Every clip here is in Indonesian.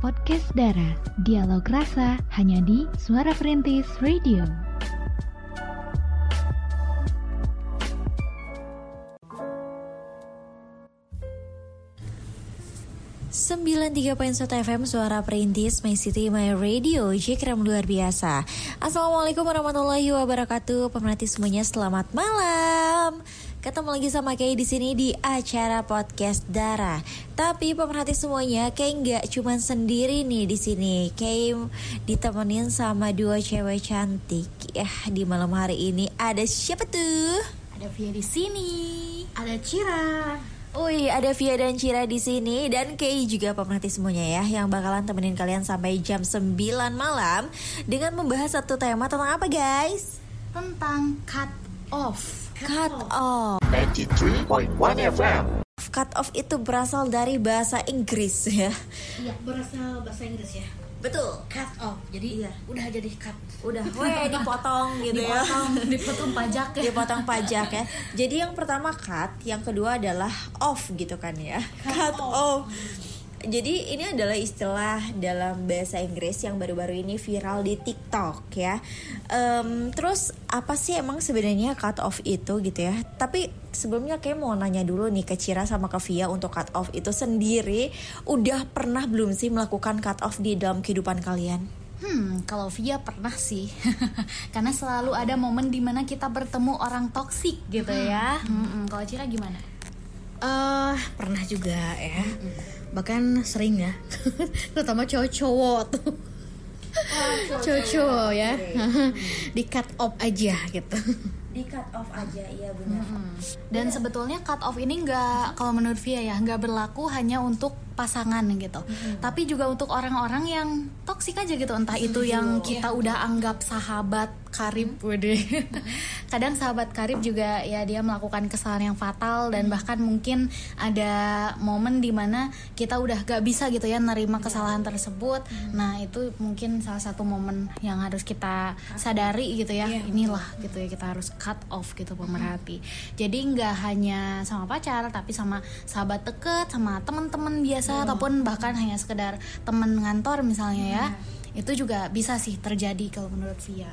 podcast Dara. Dialog rasa hanya di Suara Perintis Radio. Sembilan tiga poin FM Suara Perintis My City My Radio Jikram luar biasa Assalamualaikum warahmatullahi wabarakatuh Pemerhati semuanya selamat malam Ketemu lagi sama Kay di sini di acara podcast Dara. Tapi pemerhati semuanya, Kay nggak cuma sendiri nih di sini. Kay ditemenin sama dua cewek cantik. Ya, di malam hari ini ada siapa tuh? Ada Via di sini. Ada Cira. Wih, ada Via dan Cira di sini dan Kay juga pemerhati semuanya ya yang bakalan temenin kalian sampai jam 9 malam dengan membahas satu tema tentang apa guys? Tentang cut off. Cut off. 93.1 FM. Cut off itu berasal dari bahasa Inggris ya. Iya, berasal bahasa Inggris ya. Betul. Cut off. Jadi Iya. udah jadi cut. Udah, weh dipotong gitu ya. Dipotong, dipotong pajak ya. Dipotong pajak ya. Jadi yang pertama cut, yang kedua adalah off gitu kan ya. Cut, off. Jadi ini adalah istilah dalam bahasa Inggris yang baru-baru ini viral di TikTok ya. Em, terus apa sih emang sebenarnya cut off itu gitu ya? Tapi sebelumnya kayak mau nanya dulu nih ke Cira sama ke Via untuk cut off itu sendiri udah pernah belum sih melakukan cut off di dalam kehidupan kalian? Hmm, kalau Via pernah sih. Karena selalu ada momen di mana kita bertemu orang toksik gitu ya. Hmm, Kalau Cira gimana? eh pernah juga ya. Bahkan sering ya. Terutama cowok-cowok tuh. Cowok-cowok. Ya. Di cut off aja gitu Di cut off aja, iya benar. Dan sebetulnya cut off ini nggak kalau menurut Via ya nggak berlaku hanya untuk pasangan gitu, tapi juga untuk orang-orang yang toksik aja gitu. Entah itu yang kita udah anggap sahabat karib, wede. Kadang sahabat karib juga ya dia melakukan kesalahan yang fatal dan bahkan mungkin ada momen di mana kita udah gak bisa gitu ya nerima kesalahan tersebut. Nah itu mungkin salah satu momen yang harus kita sadari gitu ya. Inilah gitu ya kita harus cut off gitu pemerhati. Jadi nggak hanya sama pacar tapi sama sahabat deket, sama teman-teman biasa ataupun bahkan hanya sekedar teman ngantor misalnya ya. Itu juga bisa sih terjadi kalau menurut Via.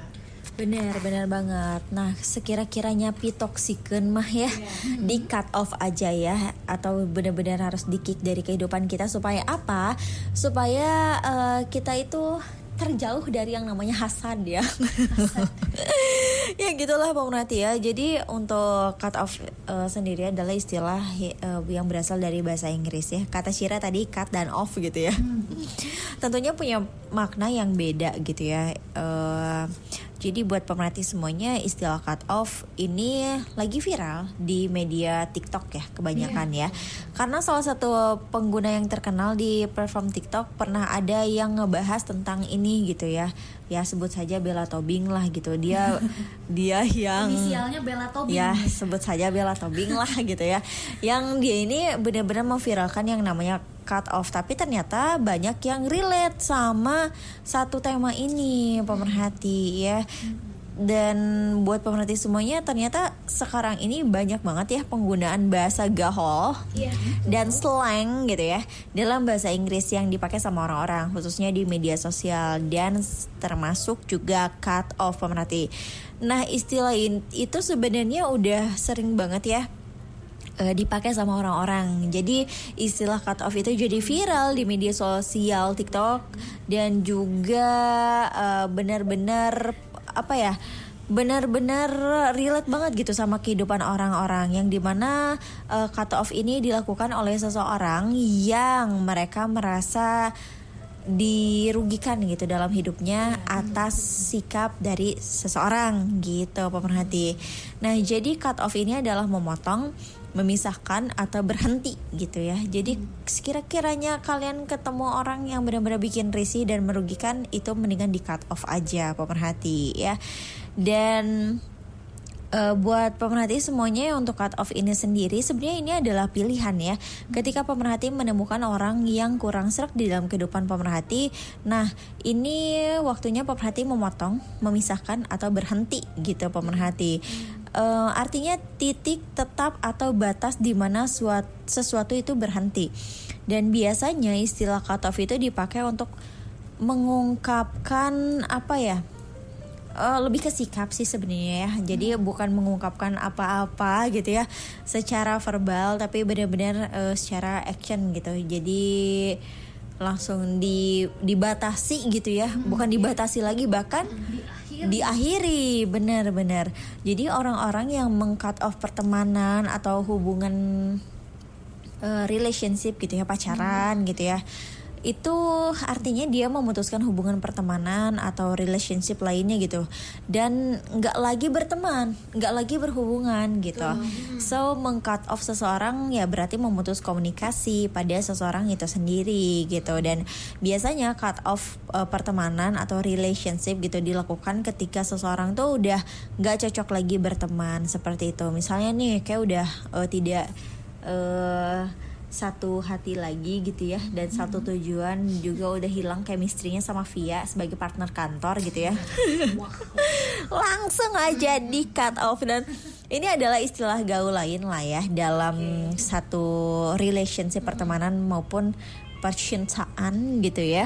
Bener, bener banget. Nah, sekira-kiranya pitoksiken mah ya di cut off aja ya, atau bener-bener harus di kick dari kehidupan kita supaya apa? Supaya eh, kita itu terjauh dari yang namanya hasad ya. ya gitulah pemerhati ya. Jadi untuk cut off eh, sendiri adalah istilah eh, yang berasal dari bahasa Inggris ya. Kata Shira tadi cut dan off gitu ya. Tentunya punya makna yang beda gitu ya. Eh, jadi buat pemerhati semuanya istilah cut off ini lagi viral di media TikTok ya kebanyakan ya. Karena salah satu pengguna yang terkenal di platform TikTok pernah ada yang ngebahas tentang ini gitu ya. Ya sebut saja Bella Tobing lah gitu. Dia dia yang Inisialnya Bella Tobing. ya sebut saja Bella Tobing lah gitu ya yang dia ini benar-benar memviralkan yang namanya cut off. Tapi ternyata banyak yang relate sama satu tema ini pemerhati ya. Dan buat pemerhati semuanya ternyata sekarang ini banyak banget ya penggunaan bahasa gahol dan slang gitu ya dalam bahasa Inggris yang dipakai sama orang-orang khususnya di media sosial dan termasuk juga cut off pemerhati. Nah istilah itu sebenarnya udah sering banget ya eh, dipakai sama orang-orang. Jadi istilah cut off itu jadi viral di media sosial TikTok dan juga eh, benar-benar apa ya? benar-benar relate banget gitu sama kehidupan orang-orang yang di mana eh, cut off ini dilakukan oleh seseorang yang mereka merasa dirugikan gitu dalam hidupnya atas sikap dari seseorang gitu pemerhati. Nah jadi cut off ini adalah memotong, memisahkan atau berhenti gitu ya. Jadi sekira-kiranya kalian ketemu orang yang benar-benar bikin risih dan merugikan itu mendingan di cut off aja pemerhati ya. Dan Eh, buat pemerhati semuanya untuk cut off ini sendiri sebenarnya ini adalah pilihan ya. Ketika pemerhati menemukan orang yang kurang serak di dalam kehidupan pemerhati, nah ini waktunya pemerhati memotong, memisahkan atau berhenti gitu pemerhati. Eh, artinya titik tetap atau batas di mana suat- sesuatu itu berhenti. Dan biasanya istilah cut off itu dipakai untuk mengungkapkan apa ya? Eh, lebih ke sikap sih sebenarnya ya. Jadi bukan mengungkapkan apa-apa gitu ya secara verbal tapi benar-benar eh, secara action gitu. Jadi langsung di dibatasi gitu ya. Bukan dibatasi lagi bahkan diakhiri benar-benar. Jadi orang-orang yang meng-cut off pertemanan atau hubungan eh, relationship gitu ya pacaran gitu ya itu artinya dia memutuskan hubungan pertemanan atau relationship lainnya gitu. Dan nggak lagi berteman nggak lagi berhubungan gitu. So meng-cut off seseorang ya berarti memutus komunikasi pada seseorang itu sendiri gitu. Dan biasanya cut off eh, pertemanan atau relationship gitu dilakukan ketika seseorang tuh udah nggak cocok lagi berteman seperti itu. Misalnya nih kayak udah eh, tidak eh satu hati lagi gitu ya dan satu tujuan juga udah hilang chemistry-nya sama Via sebagai partner kantor gitu ya. Langsung aja di cut off dan ini adalah istilah gaul lain lah ya dalam satu relationship pertemanan maupun percintaan gitu ya.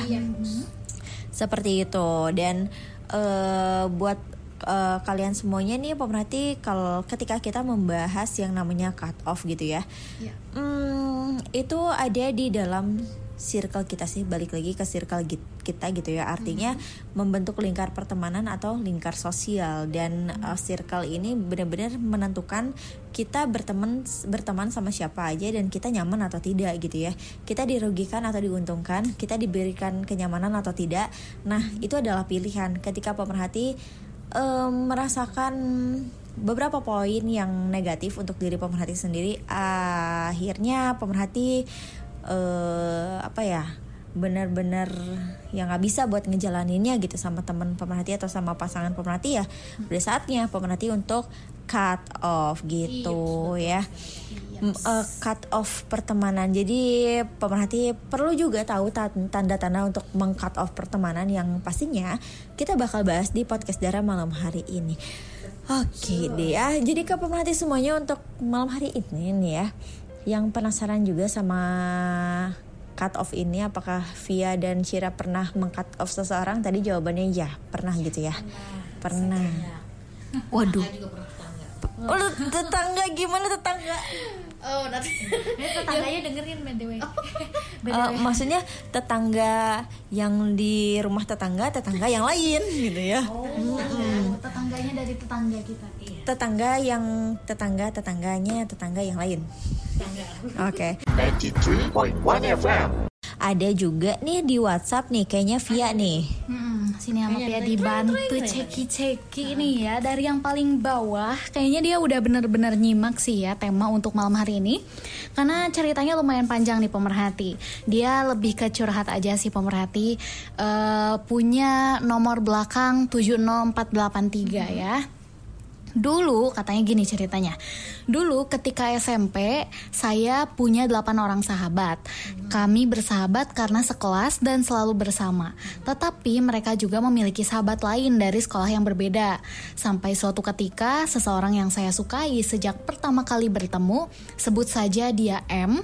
Seperti itu dan eh, buat eh, kalian semuanya nih pemerhati kalau ketika kita membahas yang namanya cut off gitu ya Hmm, itu ada di dalam circle kita sih balik lagi ke circle kita gitu ya. Artinya membentuk lingkar pertemanan atau lingkar sosial. Dan uh, circle ini benar-benar menentukan kita berteman berteman sama siapa aja dan kita nyaman atau tidak gitu ya. Kita dirugikan atau diuntungkan kita diberikan kenyamanan atau tidak. Nah itu adalah pilihan. Ketika pemerhati em, merasakan beberapa poin yang negatif untuk diri pemerhati sendiri. Akhirnya pemerhati eh apa ya benar-benar yang nggak bisa buat ngejalaninnya gitu sama teman pemerhati atau sama pasangan pemerhati ya. Udah saatnya pemerhati untuk cut off gitu ya Eh, cut off pertemanan. Jadi pemerhati perlu juga tahu ta- tanda-tanda untuk meng-cut off pertemanan yang pastinya kita bakal bahas di podcast Dara malam hari ini. Oke deh ya, jadi ke pemerhati semuanya untuk malam hari ini nih ya. Yang penasaran juga sama cut off ini Apakah Via dan Shira pernah meng-cut off seseorang? Tadi jawabannya ya, pernah gitu ya. Pernah. Waduh Oh, lu tetangga gimana tetangga? Oh, nanti. Ini tetangganya dengerin by the way. Eh, maksudnya tetangga yang di rumah tetangga, tetangga yang lain gitu ya Oh, tetangganya dari tetangga kita. Tetangga yang tetangga tetangganya tetangga yang lain Oke 93.1 FM. Ada juga nih di WhatsApp nih kayaknya via nih. Hmm, sini sama Pia dibantu ceki-ceki nih ya dari yang paling bawah. Kayaknya dia udah bener-bener nyimak sih ya tema untuk malam hari ini. Karena ceritanya lumayan panjang nih pemerhati. Dia lebih ke curhat aja sih pemerhati. Eh, punya nomor belakang 70483 ya. Dulu katanya gini ceritanya. Dulu ketika SMP saya punya 8 orang sahabat. Kami bersahabat karena sekelas dan selalu bersama. Tetapi mereka juga memiliki sahabat lain dari sekolah yang berbeda. Sampai suatu ketika seseorang yang saya sukai sejak pertama kali bertemu, sebut saja dia M,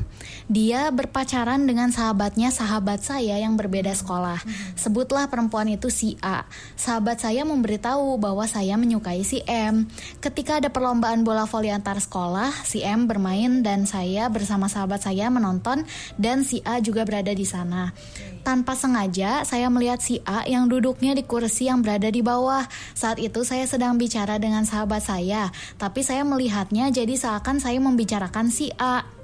dia berpacaran dengan sahabatnya sahabat saya yang berbeda sekolah. Sebutlah perempuan itu si A. Sahabat saya memberitahu bahwa saya menyukai si M. Ketika ada perlombaan bola voli antar sekolah, si M bermain dan saya bersama sahabat saya menonton dan si A juga berada di sana. Tanpa sengaja, saya melihat si A yang duduknya di kursi yang berada di bawah. Saat itu saya sedang bicara dengan sahabat saya, tapi saya melihatnya jadi seakan saya membicarakan si A.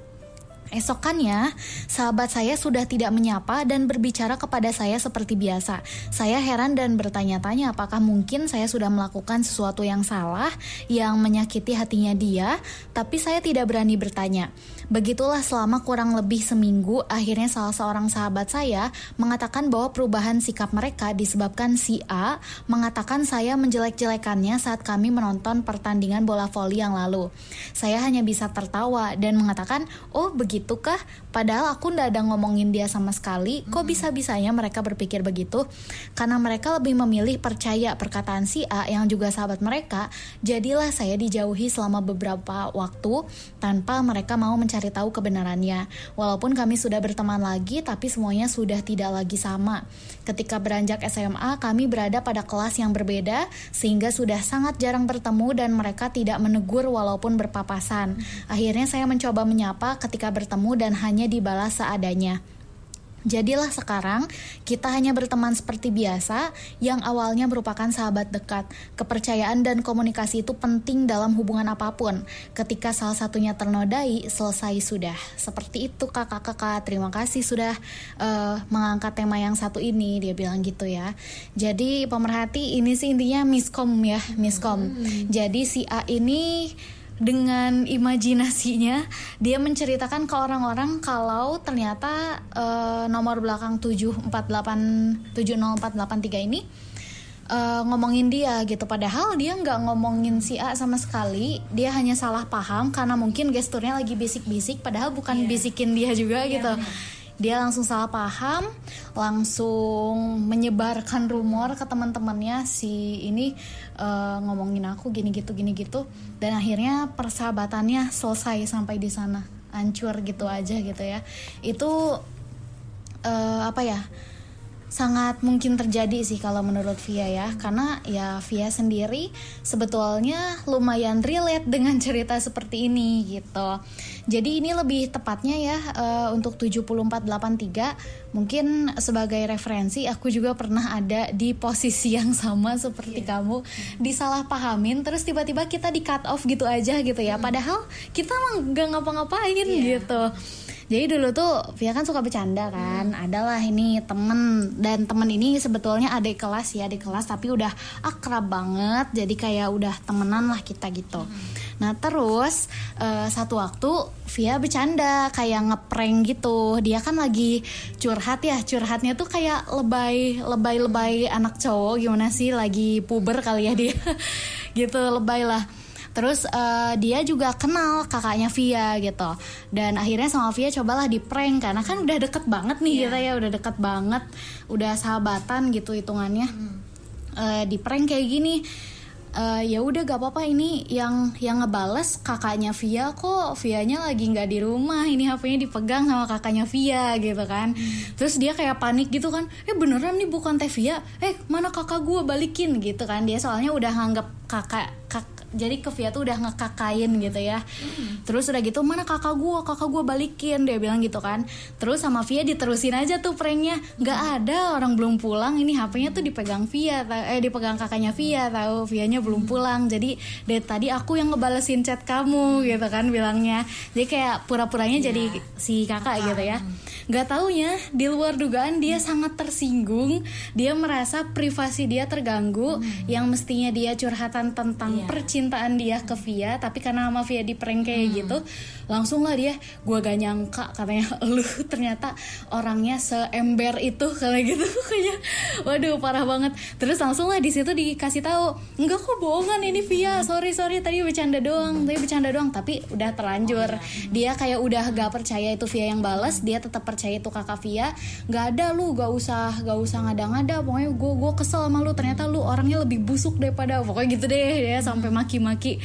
Esokannya, sahabat saya sudah tidak menyapa dan berbicara kepada saya seperti biasa. Saya heran dan bertanya-tanya apakah mungkin saya sudah melakukan sesuatu yang salah yang menyakiti hatinya dia, tapi saya tidak berani bertanya. Begitulah selama kurang lebih seminggu, akhirnya salah seorang sahabat saya mengatakan bahwa perubahan sikap mereka disebabkan si A mengatakan saya menjelek-jelekannya saat kami menonton pertandingan bola voli yang lalu. Saya hanya bisa tertawa dan mengatakan, "Oh, begitu begitu kah? Padahal aku ndak ada ngomongin dia sama sekali. Kok bisa-bisanya mereka berpikir begitu? Karena mereka lebih memilih percaya perkataan si A yang juga sahabat mereka. Jadilah saya dijauhi selama beberapa waktu tanpa mereka mau mencari tahu kebenarannya. Walaupun kami sudah berteman lagi, tapi semuanya sudah tidak lagi sama. Ketika beranjak SMA, kami berada pada kelas yang berbeda, sehingga sudah sangat jarang bertemu dan mereka tidak menegur walaupun berpapasan. Akhirnya saya mencoba menyapa ketika bertemu dan hanya dibalas seadanya. Jadilah sekarang kita hanya berteman seperti biasa yang awalnya merupakan sahabat dekat. Kepercayaan dan komunikasi itu penting dalam hubungan apa pun. Ketika salah satunya ternodai, selesai sudah. Seperti itu kakak-kakak. Terima kasih sudah uh, mengangkat tema yang satu ini. Dia bilang gitu ya. Jadi pemerhati ini sih intinya miskom ya, miskom. Jadi si A ini dengan imajinasinya dia menceritakan ke orang-orang kalau ternyata uh, nomor belakang 748 70483 ini uh, ngomongin dia gitu. Padahal dia nggak ngomongin si A sama sekali. Dia hanya salah paham karena mungkin gesturnya lagi bisik-bisik padahal bukan yeah. bisikin dia juga yeah, gitu. yeah dia langsung salah paham langsung menyebarkan rumor ke teman-temannya si ini uh, ngomongin aku gini gitu gini gitu. Dan akhirnya persahabatannya selesai sampai di sana. Hancur gitu aja gitu ya. Itu uh, apa ya sangat mungkin terjadi sih kalau menurut Via ya. Karena ya Via sendiri sebetulnya lumayan relate dengan cerita seperti ini gitu. Jadi ini lebih tepatnya ya uh, untuk 7483 mungkin sebagai referensi aku juga pernah ada di posisi yang sama seperti yeah. kamu disalahpahamin terus tiba-tiba kita di cut off gitu aja gitu ya. Padahal kita nggak ngapa-ngapain yeah. gitu jadi dulu tuh Via kan suka bercanda kan. Hmm. adalah ini temen. Dan temen ini sebetulnya adik kelas ya adik kelas. Tapi udah akrab banget. Jadi kayak udah temenan lah kita gitu. Hmm. nah terus uh, satu waktu Via bercanda. Kayak ngeprank gitu. Dia kan lagi curhat ya. Curhatnya tuh kayak lebay lebay lebay anak cowok. Gimana sih? Lagi puber kali ya dia. Gitu lebay lah Terus uh, dia juga kenal kakaknya Via gitu. Dan akhirnya sama Via cobalah di prank karena kan udah deket banget nih yeah. kita ya, udah deket banget, udah sahabatan gitu hitungannya. Hmm. Uh, di prank kayak gini uh, ya udah gak apa-apa ini yang yang ngebales kakaknya Via kok Vianya lagi nggak di rumah ini HP-nya dipegang sama kakaknya Via gitu kan hmm. terus dia kayak panik gitu kan eh beneran nih bukan teh Via eh mana kakak gue balikin gitu kan dia soalnya udah nganggap kakak kak jadi ke Via tuh udah ngekakain gitu ya. Hmm. terus udah gitu mana kakak gue kakak gue balikin dia bilang gitu kan. Terus sama Via diterusin aja tuh pranknya. Nggak hmm. ada orang belum pulang. Ini HP-nya tuh dipegang Via eh dipegang kakaknya Via tahu. Vianya belum hmm. pulang. Jadi dari tadi aku yang ngebalesin chat kamu gitu kan bilangnya. Jadi kayak pura-puranya yeah. jadi si kakak gitu ya nggak taunya di luar dugaan dia sangat tersinggung. Dia merasa privasi dia terganggu hmm. yang mestinya dia curhatan tentang yeah. percintaan dia ke Via. Tapi karena sama Via di prank kayak hmm. gitu langsung lah dia gue gak nyangka katanya. Lu ternyata orangnya seember itu kayak gitu. Kayak waduh parah banget. Terus langsung lah di situ dikasih tahu enggak kok bohongan ini Via. Sorry sorry tadi bercanda doang tadi bercanda doang. Tapi udah terlanjur. Oh, iya. dia kayak udah gak percaya itu Via yang balas dia tetap percaya itu kakak Via nggak ada lu gak usah gak usah ngada-ngada. Pokoknya gue gue kesel sama lu. Ternyata lu orangnya lebih busuk daripada pokoknya gitu deh ya sampai maki-maki.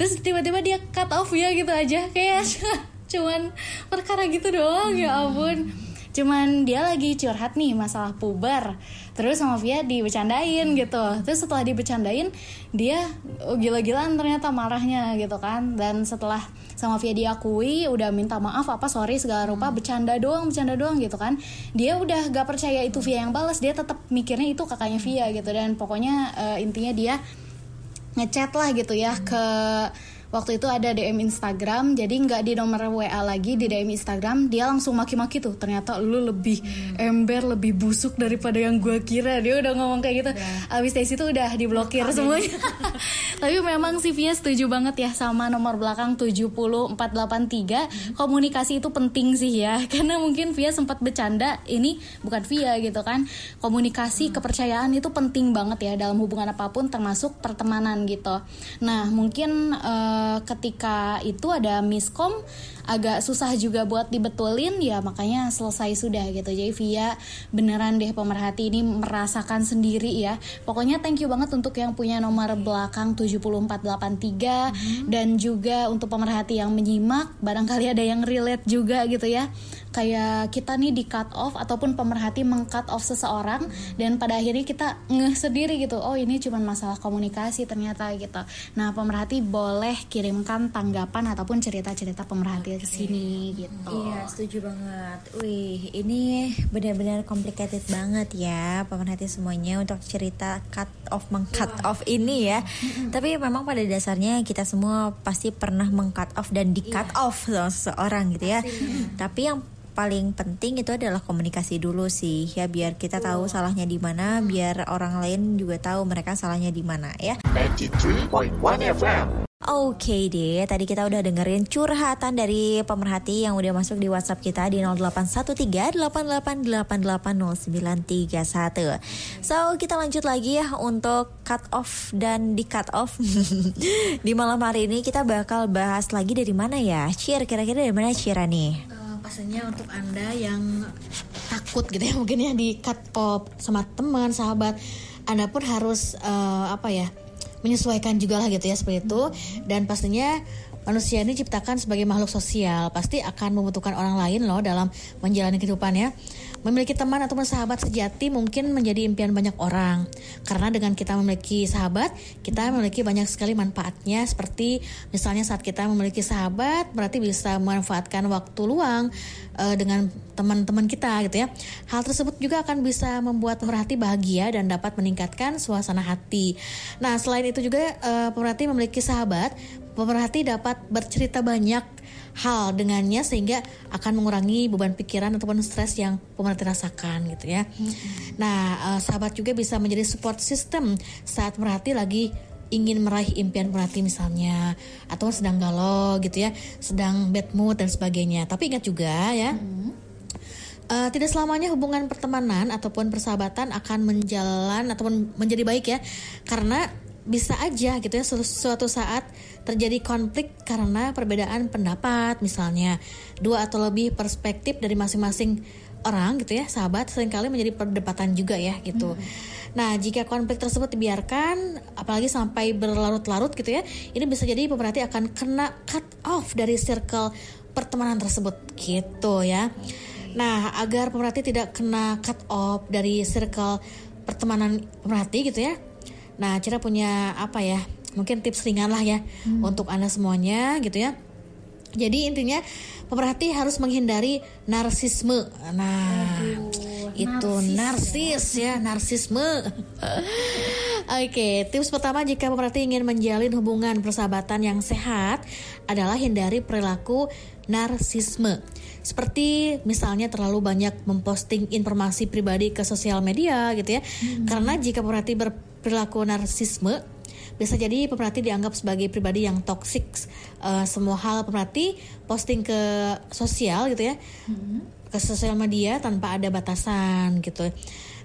Terus tiba-tiba dia cut off ya gitu aja. Kayak cuman perkara gitu doang ya ampun. Cuman dia lagi curhat nih masalah puber. Terus sama Via dibecandain gitu. Terus setelah dibecandain dia oh, gila-gilaan ternyata marahnya gitu kan. Dan setelah sama Via diakui udah minta maaf apa sorry segala rupa bercanda doang bercanda doang gitu kan. Dia udah gak percaya itu Via yang balas dia tetap mikirnya itu kakaknya Via gitu. Dan pokoknya uh, intinya dia ngechat lah gitu ya ke waktu itu ada DM Instagram jadi nggak di nomor WA lagi di DM Instagram dia langsung maki-maki tuh ternyata lu lebih hmm. ember lebih busuk daripada yang gue kira dia udah ngomong kayak gitu yeah. abis dari situ udah diblokir oh, semuanya tapi memang CV-nya setuju banget ya sama nomor belakang 70483 hmm. komunikasi itu penting sih ya karena mungkin Via sempat bercanda ini bukan Via gitu kan komunikasi hmm. kepercayaan itu penting banget ya dalam hubungan apa pun termasuk pertemanan gitu nah mungkin uh, ketika itu ada miskom agak susah juga buat dibetulin ya makanya selesai sudah gitu. Jadi via beneran deh pemerhati ini merasakan sendiri ya. Pokoknya thank you banget untuk yang punya nomor belakang 7483 dan juga untuk pemerhati yang menyimak barangkali ada yang relate juga gitu ya. Kayak kita nih di cut off ataupun pemerhati meng-cut off seseorang dan pada akhirnya kita ngeh sendiri gitu. Oh ini cuma masalah komunikasi ternyata gitu. Nah pemerhati boleh kirimkan tanggapan ataupun cerita-cerita pemerhati ke sini gitu Iya, setuju banget. Wih, ini benar-benar complicated banget ya pemerhati semuanya untuk cerita cut off meng-cut off ini ya. Tapi memang pada dasarnya kita semua pasti pernah meng-cut off dan di-cut off sama seseorang gitu ya. Tapi yang paling penting itu adalah komunikasi dulu sih ya biar kita tahu salahnya di mana, biar orang lain juga tahu mereka salahnya di mana ya. 93.1 FM. Oke deh, tadi kita udah dengerin curhatan dari pemerhati yang udah masuk di WhatsApp kita di 0813-88880931. So, kita lanjut lagi ya untuk cut off dan di cut off. di malam hari ini kita bakal bahas lagi dari mana ya? Cheer, kira-kira dari mana Cheer nih? Eh, pastinya untuk anda yang takut gitu ya mungkin ya di cut off sama teman sahabat anda pun harus eh, apa ya menyesuaikan juga lah gitu ya seperti itu. Dan pastinya manusia ini diciptakan sebagai makhluk sosial. Pasti akan membutuhkan orang lain loh dalam menjalani kehidupannya memiliki teman ataupun sahabat sejati mungkin menjadi impian banyak orang. Karena dengan kita memiliki sahabat kita memiliki banyak sekali manfaatnya. Seperti misalnya saat kita memiliki sahabat berarti bisa memanfaatkan waktu luang eh, dengan teman-teman kita gitu ya. Hal tersebut juga akan bisa membuat pemerhati bahagia dan dapat meningkatkan suasana hati. Nah selain itu juga eh, pemerhati memiliki sahabat pemerhati dapat bercerita banyak hal dengannya sehingga akan mengurangi beban pikiran ataupun stres yang pemerhati rasakan gitu ya. Nah, eh, sahabat juga bisa menjadi support system saat pemerhati lagi ingin meraih impian pemerhati misalnya atau sedang galau gitu ya, sedang bad mood dan sebagainya. Tapi ingat juga ya, Eh, tidak selamanya hubungan pertemanan ataupun persahabatan akan menjalan ataupun menjadi baik ya karena bisa aja gitu ya suatu saat terjadi konflik karena perbedaan pendapat misalnya dua atau lebih perspektif dari masing-masing orang gitu ya sahabat sering kali menjadi perdebatan juga ya gitu. Nah jika konflik tersebut dibiarkan apalagi sampai berlarut-larut gitu ya ini bisa jadi pemerhati akan kena cut off dari circle pertemanan tersebut gitu ya. Nah, agar pemerhati tidak kena cut off dari circle pertemanan pemerhati gitu ya. Nah, Cira punya apa ya? Mungkin tips ringan lah ya untuk Anda semuanya gitu ya. Jadi intinya pemerhati harus menghindari narsisme. Nah, itu narsis ya, narsisme. Oke, tips pertama jika pemerhati ingin menjalin hubungan persahabatan yang sehat adalah hindari perilaku narsisme. Seperti misalnya terlalu banyak memposting informasi pribadi ke sosial media gitu ya. Karena jika pemerhati berperilaku narsisme bisa jadi pemerhati dianggap sebagai pribadi yang toksik. Eh, semua hal pemerhati posting ke sosial gitu ya, ke sosial media tanpa ada batasan gitu.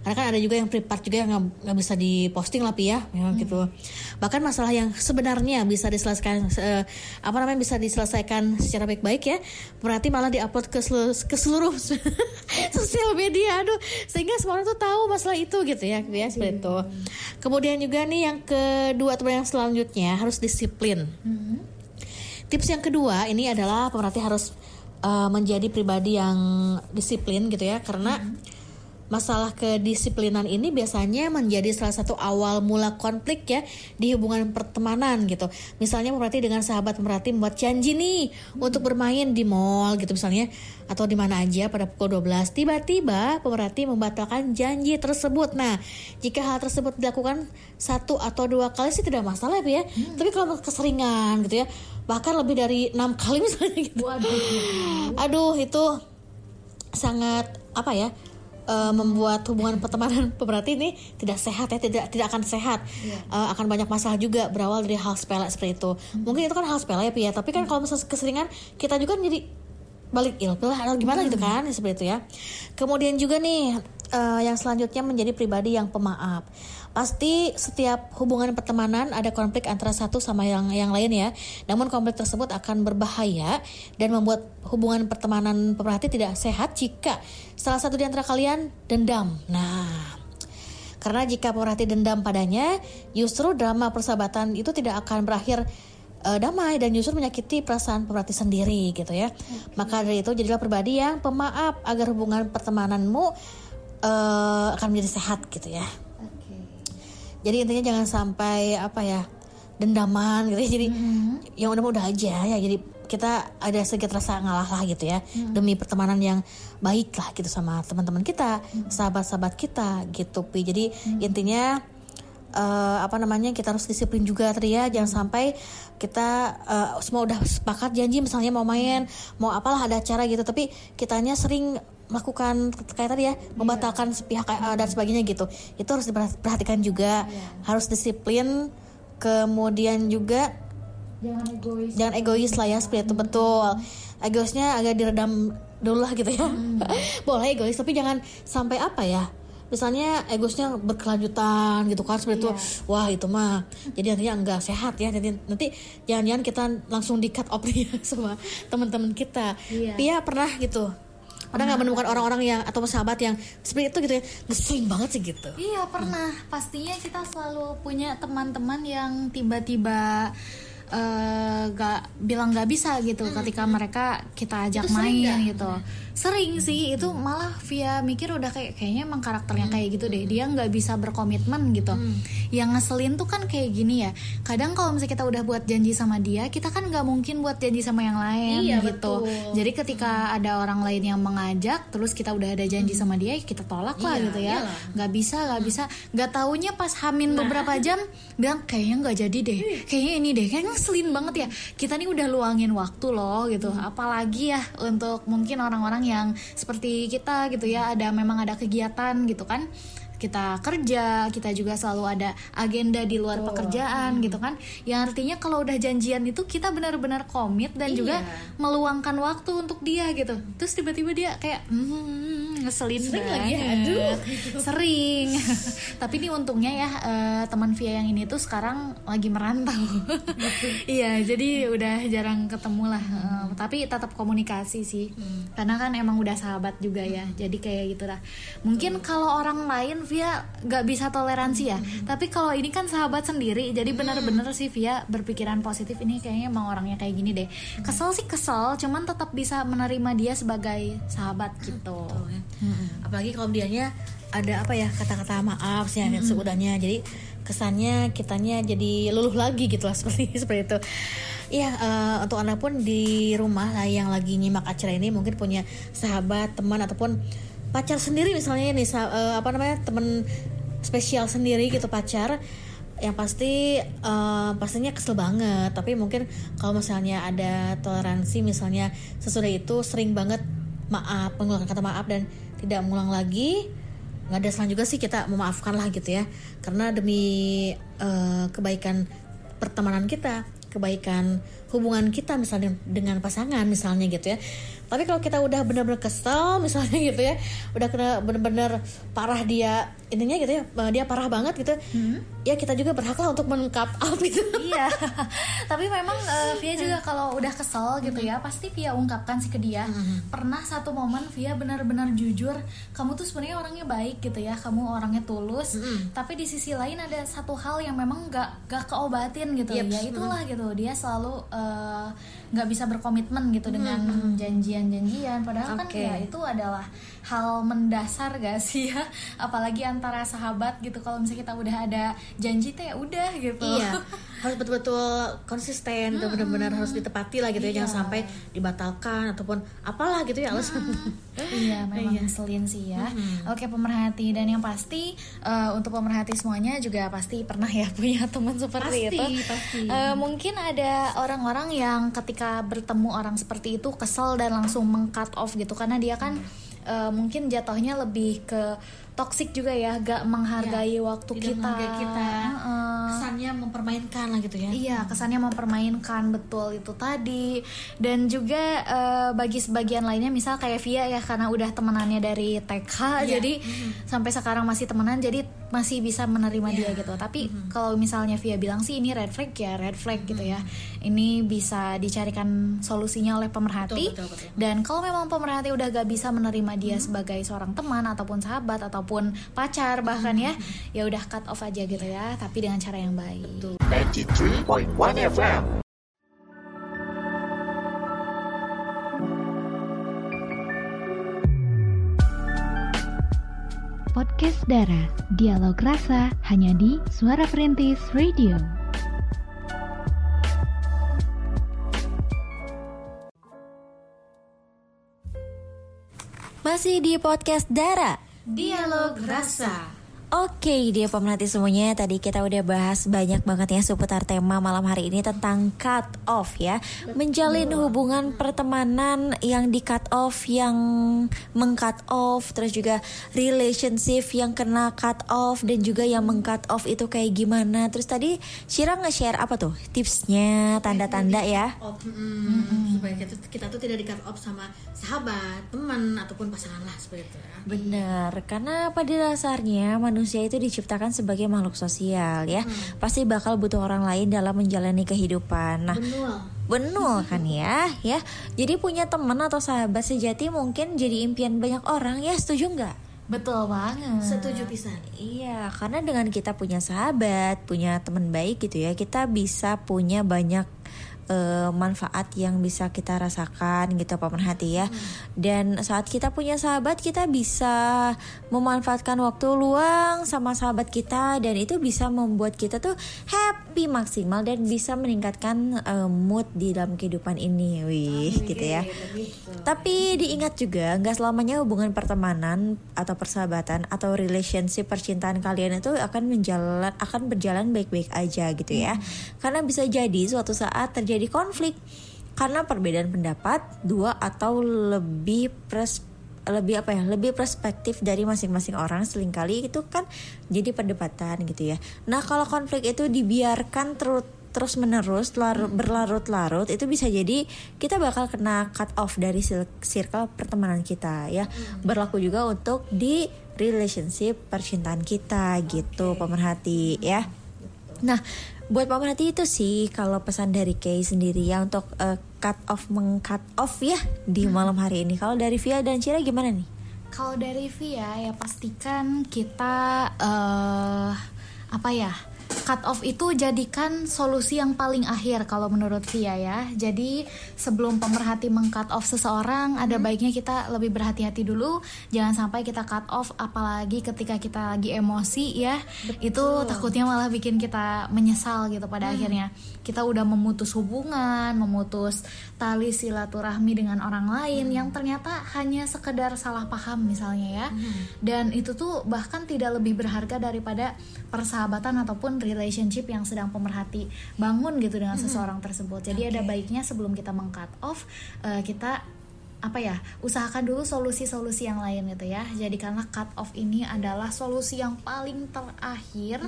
Karena kan ada juga yang private juga yang nggak bisa diposting lah ya, ya gitu. Bahkan masalah yang sebenarnya bisa diselesaikan eh, apa namanya bisa diselesaikan secara baik-baik ya, berarti malah diupload ke seluruh, ke seluruh sosial media, aduh sehingga semua orang tuh tahu masalah itu gitu ya, ya seperti itu. Kemudian juga nih yang kedua atau yang selanjutnya harus disiplin. Tips yang kedua ini adalah pemerhati harus uh, menjadi pribadi yang disiplin gitu ya karena masalah kedisiplinan ini biasanya menjadi salah satu awal mula konflik ya di hubungan pertemanan gitu. Misalnya pemerhati dengan sahabat pemerhati membuat janji nih untuk bermain di mall gitu misalnya atau di mana aja pada pukul 12. Tiba-tiba pemerhati membatalkan janji tersebut. Nah, jika hal tersebut dilakukan satu atau dua kali sih tidak masalah ya. Tapi kalau keseringan gitu ya, bahkan lebih dari enam kali misalnya gitu. Aduh, itu sangat apa ya? Eh, membuat hubungan pertemanan pemerhati ini tidak sehat ya tidak tidak akan sehat. Eh, akan banyak masalah juga berawal dari hal sepele seperti itu. Mungkin itu kan hal sepele ya Pi, ya. Tapi kan kalau misalnya keseringan kita juga jadi balik ilpil atau gimana gitu kan seperti itu ya. Kemudian juga nih eh, yang selanjutnya menjadi pribadi yang pemaaf. Pasti setiap hubungan pertemanan ada konflik antara satu sama yang yang lain ya. Namun konflik tersebut akan berbahaya dan membuat hubungan pertemanan pemerhati tidak sehat jika salah satu di antara kalian dendam. Nah, karena jika pemerhati dendam padanya, justru drama persahabatan itu tidak akan berakhir eh, damai dan justru menyakiti perasaan pemerhati sendiri gitu ya. Maka dari itu jadilah pribadi yang pemaaf agar hubungan pertemananmu eh, akan menjadi sehat gitu ya. Jadi intinya jangan sampai apa ya dendaman gitu ya. Jadi yang udah udah aja ya. Jadi kita ada sedikit rasa ngalah lah gitu ya demi pertemanan yang baik lah gitu sama teman-teman kita, sahabat-sahabat kita gitu. Pi. Jadi intinya eh, apa namanya kita harus disiplin juga tadi ya jangan sampai kita eh, semua udah sepakat janji misalnya mau main mau apalah ada acara gitu tapi kitanya sering melakukan kayak tadi ya membatalkan sepihak eh, dan sebagainya gitu. Itu harus diperhatikan juga. Harus disiplin. Kemudian juga jangan egois. lah ya seperti itu betul. Egoisnya agak diredam dulu lah gitu ya. Boleh egois tapi jangan sampai apa ya misalnya egoisnya berkelanjutan gitu kan seperti itu. Wah itu mah jadi nantinya enggak sehat ya. Jadi nanti jangan-jangan kita langsung di cut off ya sama teman-teman kita. Pia pernah gitu pernah nggak menemukan orang-orang yang atau sahabat yang seperti itu gitu ya ngeselin banget sih gitu Iya pernah. Pastinya kita selalu punya teman-teman yang tiba-tiba eh, gak bilang gak bisa gitu ketika mereka kita ajak main gitu. Sering sih itu malah via mikir udah kayak kayaknya emang karakternya kayak gitu deh. Dia nggak bisa berkomitmen gitu. Yang ngeselin tuh kan kayak gini ya. Kadang kalau misalnya kita udah buat janji sama dia, kita kan nggak mungkin buat janji sama yang lain gitu. Jadi ketika ada orang lain yang mengajak, terus kita udah ada janji sama dia, kita tolak lah gitu ya. Nggak bisa, nggak bisa. Nggak taunya pas hamin beberapa jam bilang kayaknya nggak jadi deh. Kayaknya ini deh. Kayaknya ngeselin banget ya. Kita nih udah luangin waktu loh gitu. Apalagi ya untuk mungkin orang-orang yang seperti kita gitu ya. Ada memang ada kegiatan gitu kan kita kerja, kita juga selalu ada agenda di luar pekerjaan gitu kan. Yang artinya kalau udah janjian itu kita benar-benar komit dan juga meluangkan waktu untuk dia gitu. Terus tiba-tiba dia kayak hmm, ngeselin Sering banget. lagi ya, aduh. Sering. Tapi ini untungnya ya eh, teman Via yang ini tuh sekarang lagi merantau. Iya, jadi udah jarang ketemu lah. Eh, tapi tetap komunikasi sih. Karena kan emang udah sahabat juga ya. Jadi kayak gitu lah. Mungkin kalau orang lain Via nggak bisa toleransi ya. Tapi kalau ini kan sahabat sendiri, jadi benar-benar sih Via berpikiran positif ini kayaknya emang orangnya kayak gini deh. Kesel sih kesel, cuman tetap bisa menerima dia sebagai sahabat gitu. Betul ya. Apalagi kalau dianya ada apa ya kata-kata maaf sih dan seudahnya. Jadi kesannya kitanya jadi luluh lagi gitu lah seperti seperti itu. Iya, eh, untuk anda pun di rumah lah yang lagi nyimak acara ini mungkin punya sahabat, teman ataupun pacar sendiri misalnya sa- eh, apa namanya teman spesial sendiri gitu pacar yang pasti eh, pastinya kesel banget. Tapi mungkin kalau misalnya ada toleransi misalnya sesudah itu sering banget maaf mengeluarkan kata maaf dan tidak mengulang lagi nggak ada salah juga sih kita memaafkan lah gitu ya. Karena demi eh, kebaikan pertemanan kita kebaikan hubungan kita misalnya dengan pasangan misalnya gitu ya tapi kalau kita udah benar-benar kesel misalnya gitu ya udah kena benar-benar parah dia intinya gitu ya eh, dia parah banget gitu ya kita juga berhak lah untuk mengungkap out gitu. Iya. Tapi memang eh, Via juga kalau udah kesel gitu ya pasti Via ungkapkan sih ke dia. Pernah satu momen Via benar-benar jujur kamu tuh sebenarnya orangnya baik gitu ya kamu orangnya tulus tapi di sisi lain ada satu hal yang memang gak gak keobatin gitu. Yep. ya itulah gitu dia selalu eh, nggak bisa berkomitmen gitu dengan janjian-janjian padahal kan Oke. ya itu adalah hal mendasar gak sih ya? Apalagi antara sahabat gitu. Kalau misalnya kita udah ada janji teh ya udah gitu. Iya, harus betul-betul konsisten, dan benar-benar harus ditepati lah gitu ya, jangan sampai dibatalkan ataupun apalah gitu ya alasan. Iya, memang ngeselin sih ya. Oke, pemerhati. Dan yang pasti eh, untuk pemerhati semuanya juga pasti pernah ya punya teman seperti Pasti, itu. pasti. Eh, mungkin ada orang-orang yang ketika bertemu orang seperti itu kesel dan langsung meng-cut off gitu karena dia kan eh, mungkin jatuhnya lebih ke toxic juga ya, gak menghargai waktu tidak kita. menghargai kita. Kesan kesannya mempermainkan lah gitu ya Iya, kesannya mempermainkan betul itu tadi. Dan juga eh, bagi sebagian lainnya misal kayak Via ya karena udah temenannya dari TK jadi sampai sekarang masih temenan jadi masih bisa menerima dia gitu. Tapi kalau misalnya Via bilang sih ini red flag ya red flag gitu ya. Ini bisa dicarikan solusinya oleh pemerhati. Betul, betul, betul. Dan kalau memang pemerhati udah gak bisa menerima dia sebagai seorang teman ataupun sahabat ataupun pacar bahkan ya, ya udah cut off aja gitu ya. Tapi dengan cara yang baik. 93.1 FM. Podcast Dara, dialog rasa hanya di Suara Perintis Radio. Masih di podcast Dara. dialog rasa Oke, dia pemerhati semuanya. Tadi kita udah bahas banyak banget ya seputar tema malam hari ini tentang cut off ya. Menjalin hubungan pertemanan yang di cut off, yang meng-cut off, terus juga relationship yang kena cut off dan juga yang meng-cut off itu kayak gimana. Terus tadi Shira nge-share apa tuh? Tipsnya, tanda-tanda ya. supaya kita, kita tuh tidak di cut off sama sahabat teman ataupun pasangan lah seperti itu ya Benar, karena pada dasarnya manusia itu diciptakan sebagai makhluk sosial ya. Pasti bakal butuh orang lain dalam menjalani kehidupan. Nah, benul benul kan ya, ya. Jadi punya teman atau sahabat sejati mungkin jadi impian banyak orang ya. Setuju nggak? Betul banget. setuju pisan Iya, karena dengan kita punya sahabat, punya teman baik gitu ya, kita bisa punya banyak eh, manfaat yang bisa kita rasakan gitu pemerhati ya. Dan saat kita punya sahabat, kita bisa memanfaatkan waktu luang sama sahabat kita dan itu bisa membuat kita tuh happy maksimal dan bisa meningkatkan eh, mood di dalam kehidupan ini, wih gitu ya. Tapi diingat juga nggak selamanya hubungan pertemanan atau persahabatan atau relationship percintaan kalian itu akan menjalan akan berjalan baik-baik aja gitu ya. Karena bisa jadi suatu saat terjadi konflik. Karena perbedaan pendapat dua atau lebih pers lebih apa ya lebih perspektif dari masing-masing orang sering kali itu kan jadi perdebatan gitu ya. Nah kalau konflik itu dibiarkan terus terus menerus larut, berlarut-larut itu bisa jadi kita bakal kena cut off dari circle pertemanan kita ya. Berlaku juga untuk di relationship percintaan kita gitu pemerhati ya. Nah buat pemerhati itu sih kalau pesan dari Kay sendiri ya untuk eh, cut off meng-cut off ya di malam hari ini. Kalau dari Via dan Cira gimana nih? Kalau dari Via ya pastikan kita eh apa ya cut off itu jadikan solusi yang paling akhir kalau menurut Via ya. Jadi sebelum pemerhati meng-cut off seseorang ada baiknya kita lebih berhati-hati dulu. Jangan sampai kita cut off apalagi ketika kita lagi emosi ya. Itu takutnya malah bikin kita menyesal gitu pada akhirnya. Kita udah memutus hubungan, memutus tali silaturahmi dengan orang lain yang ternyata hanya sekedar salah paham misalnya ya. Dan itu tuh bahkan tidak lebih berharga daripada persahabatan ataupun relationship yang sedang pemerhati bangun gitu dengan seseorang tersebut. Jadi ada baiknya sebelum kita meng-cut off eh, kita apa ya usahakan dulu solusi-solusi yang lain gitu ya jadikanlah cut off ini adalah solusi yang paling terakhir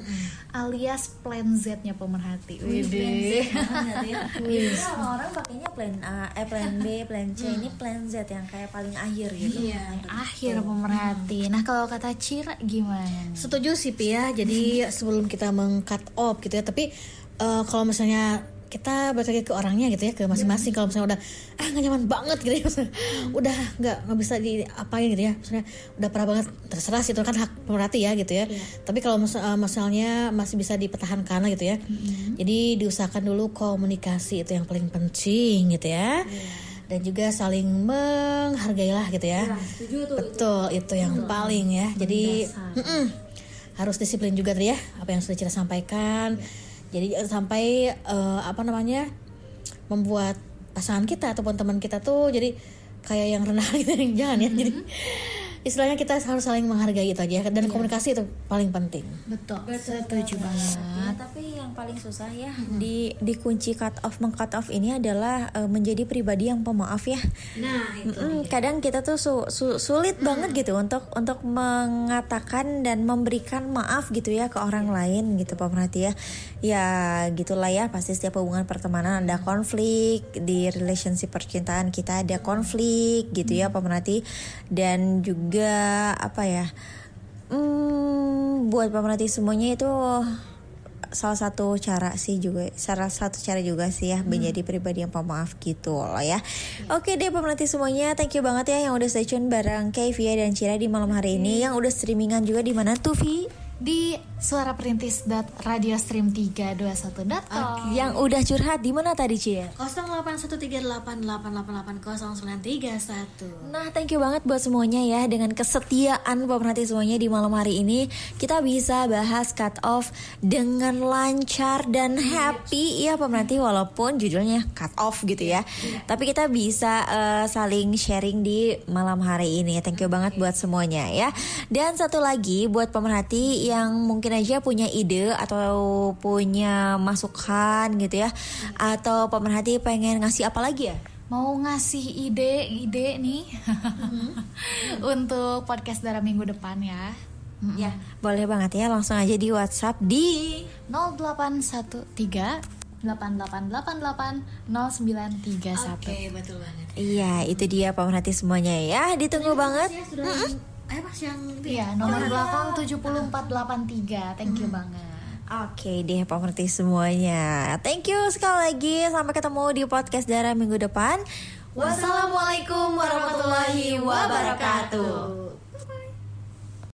alias plan Z-nya pemerhati. Widih. Iya, orang-orang pakainya plan A, eh plan B, plan C, ini plan Z yang kayak paling akhir gitu. Iya, akhir pemerhati. Nah kalau kata Cira gimana? nih? Setuju sih Pia. Jadi sebelum kita meng-cut off gitu ya, tapi eh, kalau misalnya kita balik lagi ke orangnya gitu ya ke masing-masing. Kalau misalnya udah ah nggak nyaman banget gitu ya misalnya, udah nggak nggak bisa diapain gitu ya misalnya udah parah banget terserah sih itu kan hak pemerhati ya gitu ya. Tapi kalau mis- eh, misalnya masih bisa dipertahankan gitu ya. Jadi diusahakan dulu komunikasi itu yang paling penting gitu ya. Dan juga saling menghargai lah gitu ya. Betul itu yang paling ya. Jadi mm-mm, harus disiplin juga tadi ya apa yang sudah Cira sampaikan jadi jangan sampai eh, apa namanya membuat pasangan kita ataupun teman kita tuh jadi kayak yang rendah gitu jangan ya. Jadi istilahnya kita harus saling menghargai itu aja. Dan komunikasi itu paling penting. Betul, setuju banget. Ya, tapi yang paling susah ya di di kunci cut off meng cut off ini adalah eh, menjadi pribadi yang pemaaf ya. Nah, itu. Mm-mm, kadang kita tuh su- su- sulit banget gitu untuk untuk mengatakan dan memberikan maaf gitu ya ke orang lain gitu pemerhati ya. Ya gitulah ya pasti setiap hubungan pertemanan ada konflik di relationship percintaan kita ada konflik gitu ya pemerhati dan juga apa ya? Hmm, buat pemerhati semuanya itu salah satu cara sih juga salah satu cara juga sih ya menjadi pribadi yang pemaaf gitu loh ya. Oke deh pemerhati semuanya thank you banget ya yang udah stay tune bareng Kay, Via dan Cira di malam hari ini yang udah streamingan juga di mana tuh Vi di suaraperintis.radiostream321.com yang udah curhat di mana tadi Cia 081388880931. Nah, thank you banget buat semuanya ya dengan kesetiaan pemerhati semuanya di malam hari ini kita bisa bahas cut off dengan lancar dan happy ya pemerhati walaupun judulnya cut off gitu ya. Tapi kita bisa eh, saling sharing di malam hari ini. Thank you banget buat semuanya ya. Dan satu lagi buat pemerhati yang mungkin aja punya ide atau punya masukan gitu ya atau pemerhati pengen ngasih apa lagi ya? mau ngasih ide-ide nih untuk podcast darah minggu depan ya. Ya, boleh banget ya langsung aja di WhatsApp di 0813 8888 0931. Oke, betul banget. Iya, itu dia pemerhati semuanya ya. Ditunggu banget. Ya sudah eh pas yang Iya, nomor belakang 7483. Thank you banget. Oke deh pemerhati semuanya. Thank you sekali lagi. Sampai ketemu di podcast Dara minggu depan. Wassalamualaikum warahmatullahi wabarakatuh.